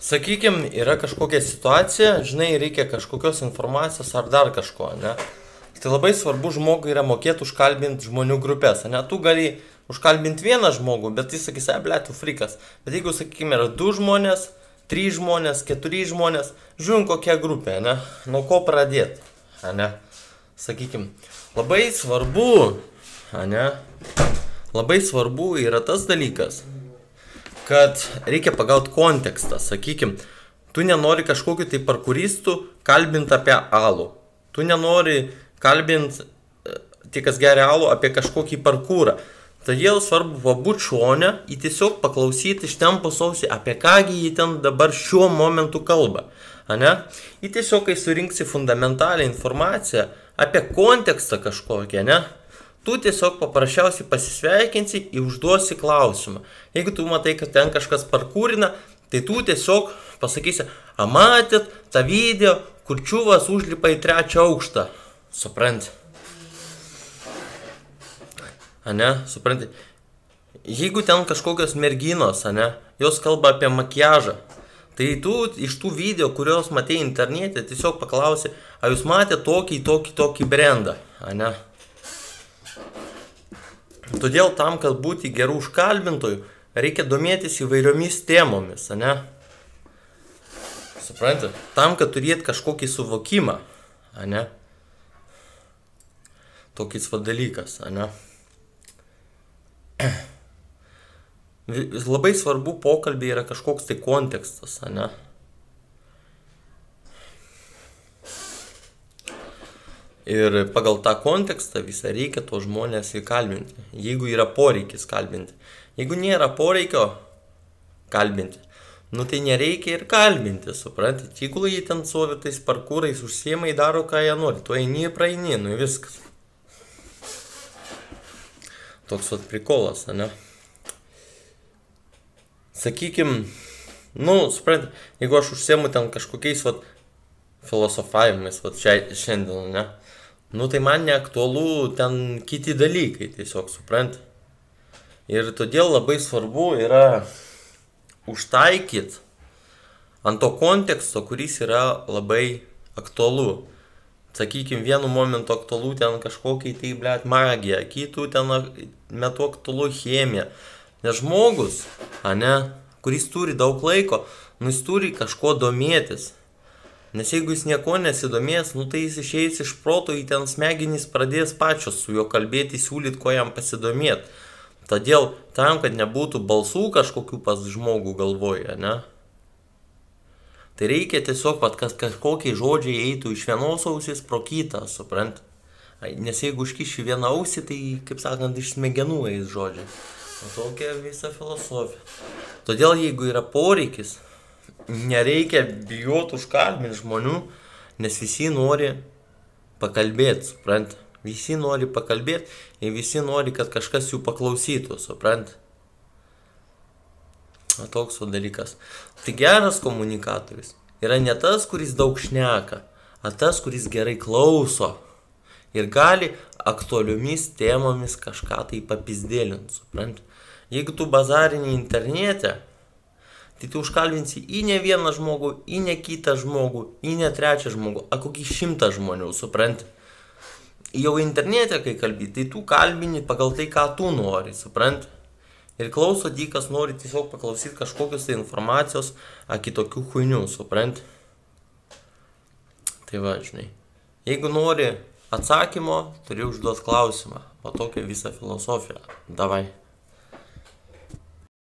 Sakykime, yra kažkokia situacija, žinai, reikia kažkokios informacijos ar dar kažko, ne? Tai labai svarbu žmogui yra mokėti užkalbinti žmonių grupės, ne? Tu gali užkalbinti vieną žmogų, bet jis sakys, ble, tu frikas. Bet jeigu, sakykime, yra du žmonės, trys žmonės, keturi žmonės, žiūrim kokia grupė, ne? Nuo ko pradėti, ne? Sakykime, labai svarbu, ne? Labai svarbu yra tas dalykas, kad reikia pagauti kontekstą, sakykim, tu nenori kažkokiu tai parkuristų kalbinti apie alų. Tu nenori kalbinti, tie kas geria alų, apie kažkokį parkūrą. Todėl svarbu pabūti šonę, į tiesiog paklausyti iš tempo sausį, apie kągi jį ten dabar šiuo momentu kalba. Ane? Į tiesiog, kai surinksi fundamentalią informaciją apie kontekstą kažkokią, ne? Tu tiesiog paprasčiausiai pasisveikinsi ir užduosi klausimą. Jeigu tu matai, kad ten kažkas parkūrina, tai tu tiesiog pasakysi, a matėt tą video, kur čiūvas užlipa į trečią aukštą. Supranti? Ane, supranti? Jeigu ten kažkokios merginos, ane, jos kalba apie makiažą, tai tu iš tų video, kuriuos matėjai internete, tiesiog paklausi, ar jūs matėte tokį, tokį, tokį brandą, ane? Todėl tam, kad būti gerų užkalbintojų, reikia domėtis įvairiomis temomis, ne? Suprantate? Tam, kad turėt kažkokį suvokimą, ne? Tokis va dalykas, ne? Labai svarbu pokalbį yra kažkoks tai kontekstas, ne? Ir pagal tą kontekstą visą reikia to žmonės įkalbinti, jeigu yra poreikis kalbinti. Jeigu nėra poreikio kalbinti, nu tai nereikia ir kalbinti, suprantate. Jeigu jie ten sovi tais parkūrais, užsiemai daro, ką jie nori, tu eini, praeini, nu viskas. Toks vat prikolas, ne? Sakykim, nu, suprantate, jeigu aš užsiemu ten kažkokiais vat filosofavimais, vat šiandien, ne? Nu tai man neaktualu ten kiti dalykai, tiesiog suprant. Ir todėl labai svarbu yra užtaikyti ant to konteksto, kuris yra labai aktualu. Sakykime, vienu momentu aktualu ten kažkokiai tai, blėt, magija, kitų ten metu aktualu chemija. Nes žmogus, ane, kuris turi daug laiko, nu jis turi kažko domėtis. Nes jeigu jis nieko nesidomės, nu tai jis išeis iš proto, į ten smegenys pradės pačios su juo kalbėti, siūlyti, ko jam pasidomėti. Todėl tam, kad nebūtų balsų kažkokių pas žmogų galvoje, ne? Tai reikia tiesiog, pat, kad kažkokie žodžiai eitų iš vienos ausys pro kitą, suprant? Nes jeigu užkiši vieną ausį, tai, kaip sakant, iš smegenų eis žodžiai. O tokia visa filosofija. Todėl jeigu yra poreikis, nereikia bijoti užkalbinti žmonių, nes visi nori pakalbėti, suprant. Visi nori pakalbėti ir visi nori, kad kažkas jų paklausytų, suprant. O toks o dalykas. Tai geras komunikatorius yra ne tas, kuris daug šneka, o tas, kuris gerai klauso ir gali aktualiomis temomis kažką tai papizdėlinti, suprant. Jeigu tu bazarinį internete, tai tu užkalbinsi į ne vieną žmogų, į ne kitą žmogų, į ne trečią žmogų, a kokį šimtą žmonių, supranti. Jau internete, kai kalbi, tai tu kalbini pagal tai, ką tu nori, supranti. Ir klauso dykas nori tiesiog paklausyti kažkokios tai informacijos, a kitokių huinių, supranti. Tai va, žinai. Jeigu nori atsakymo, turi užduoti klausimą. O tokia visa filosofija. Davai.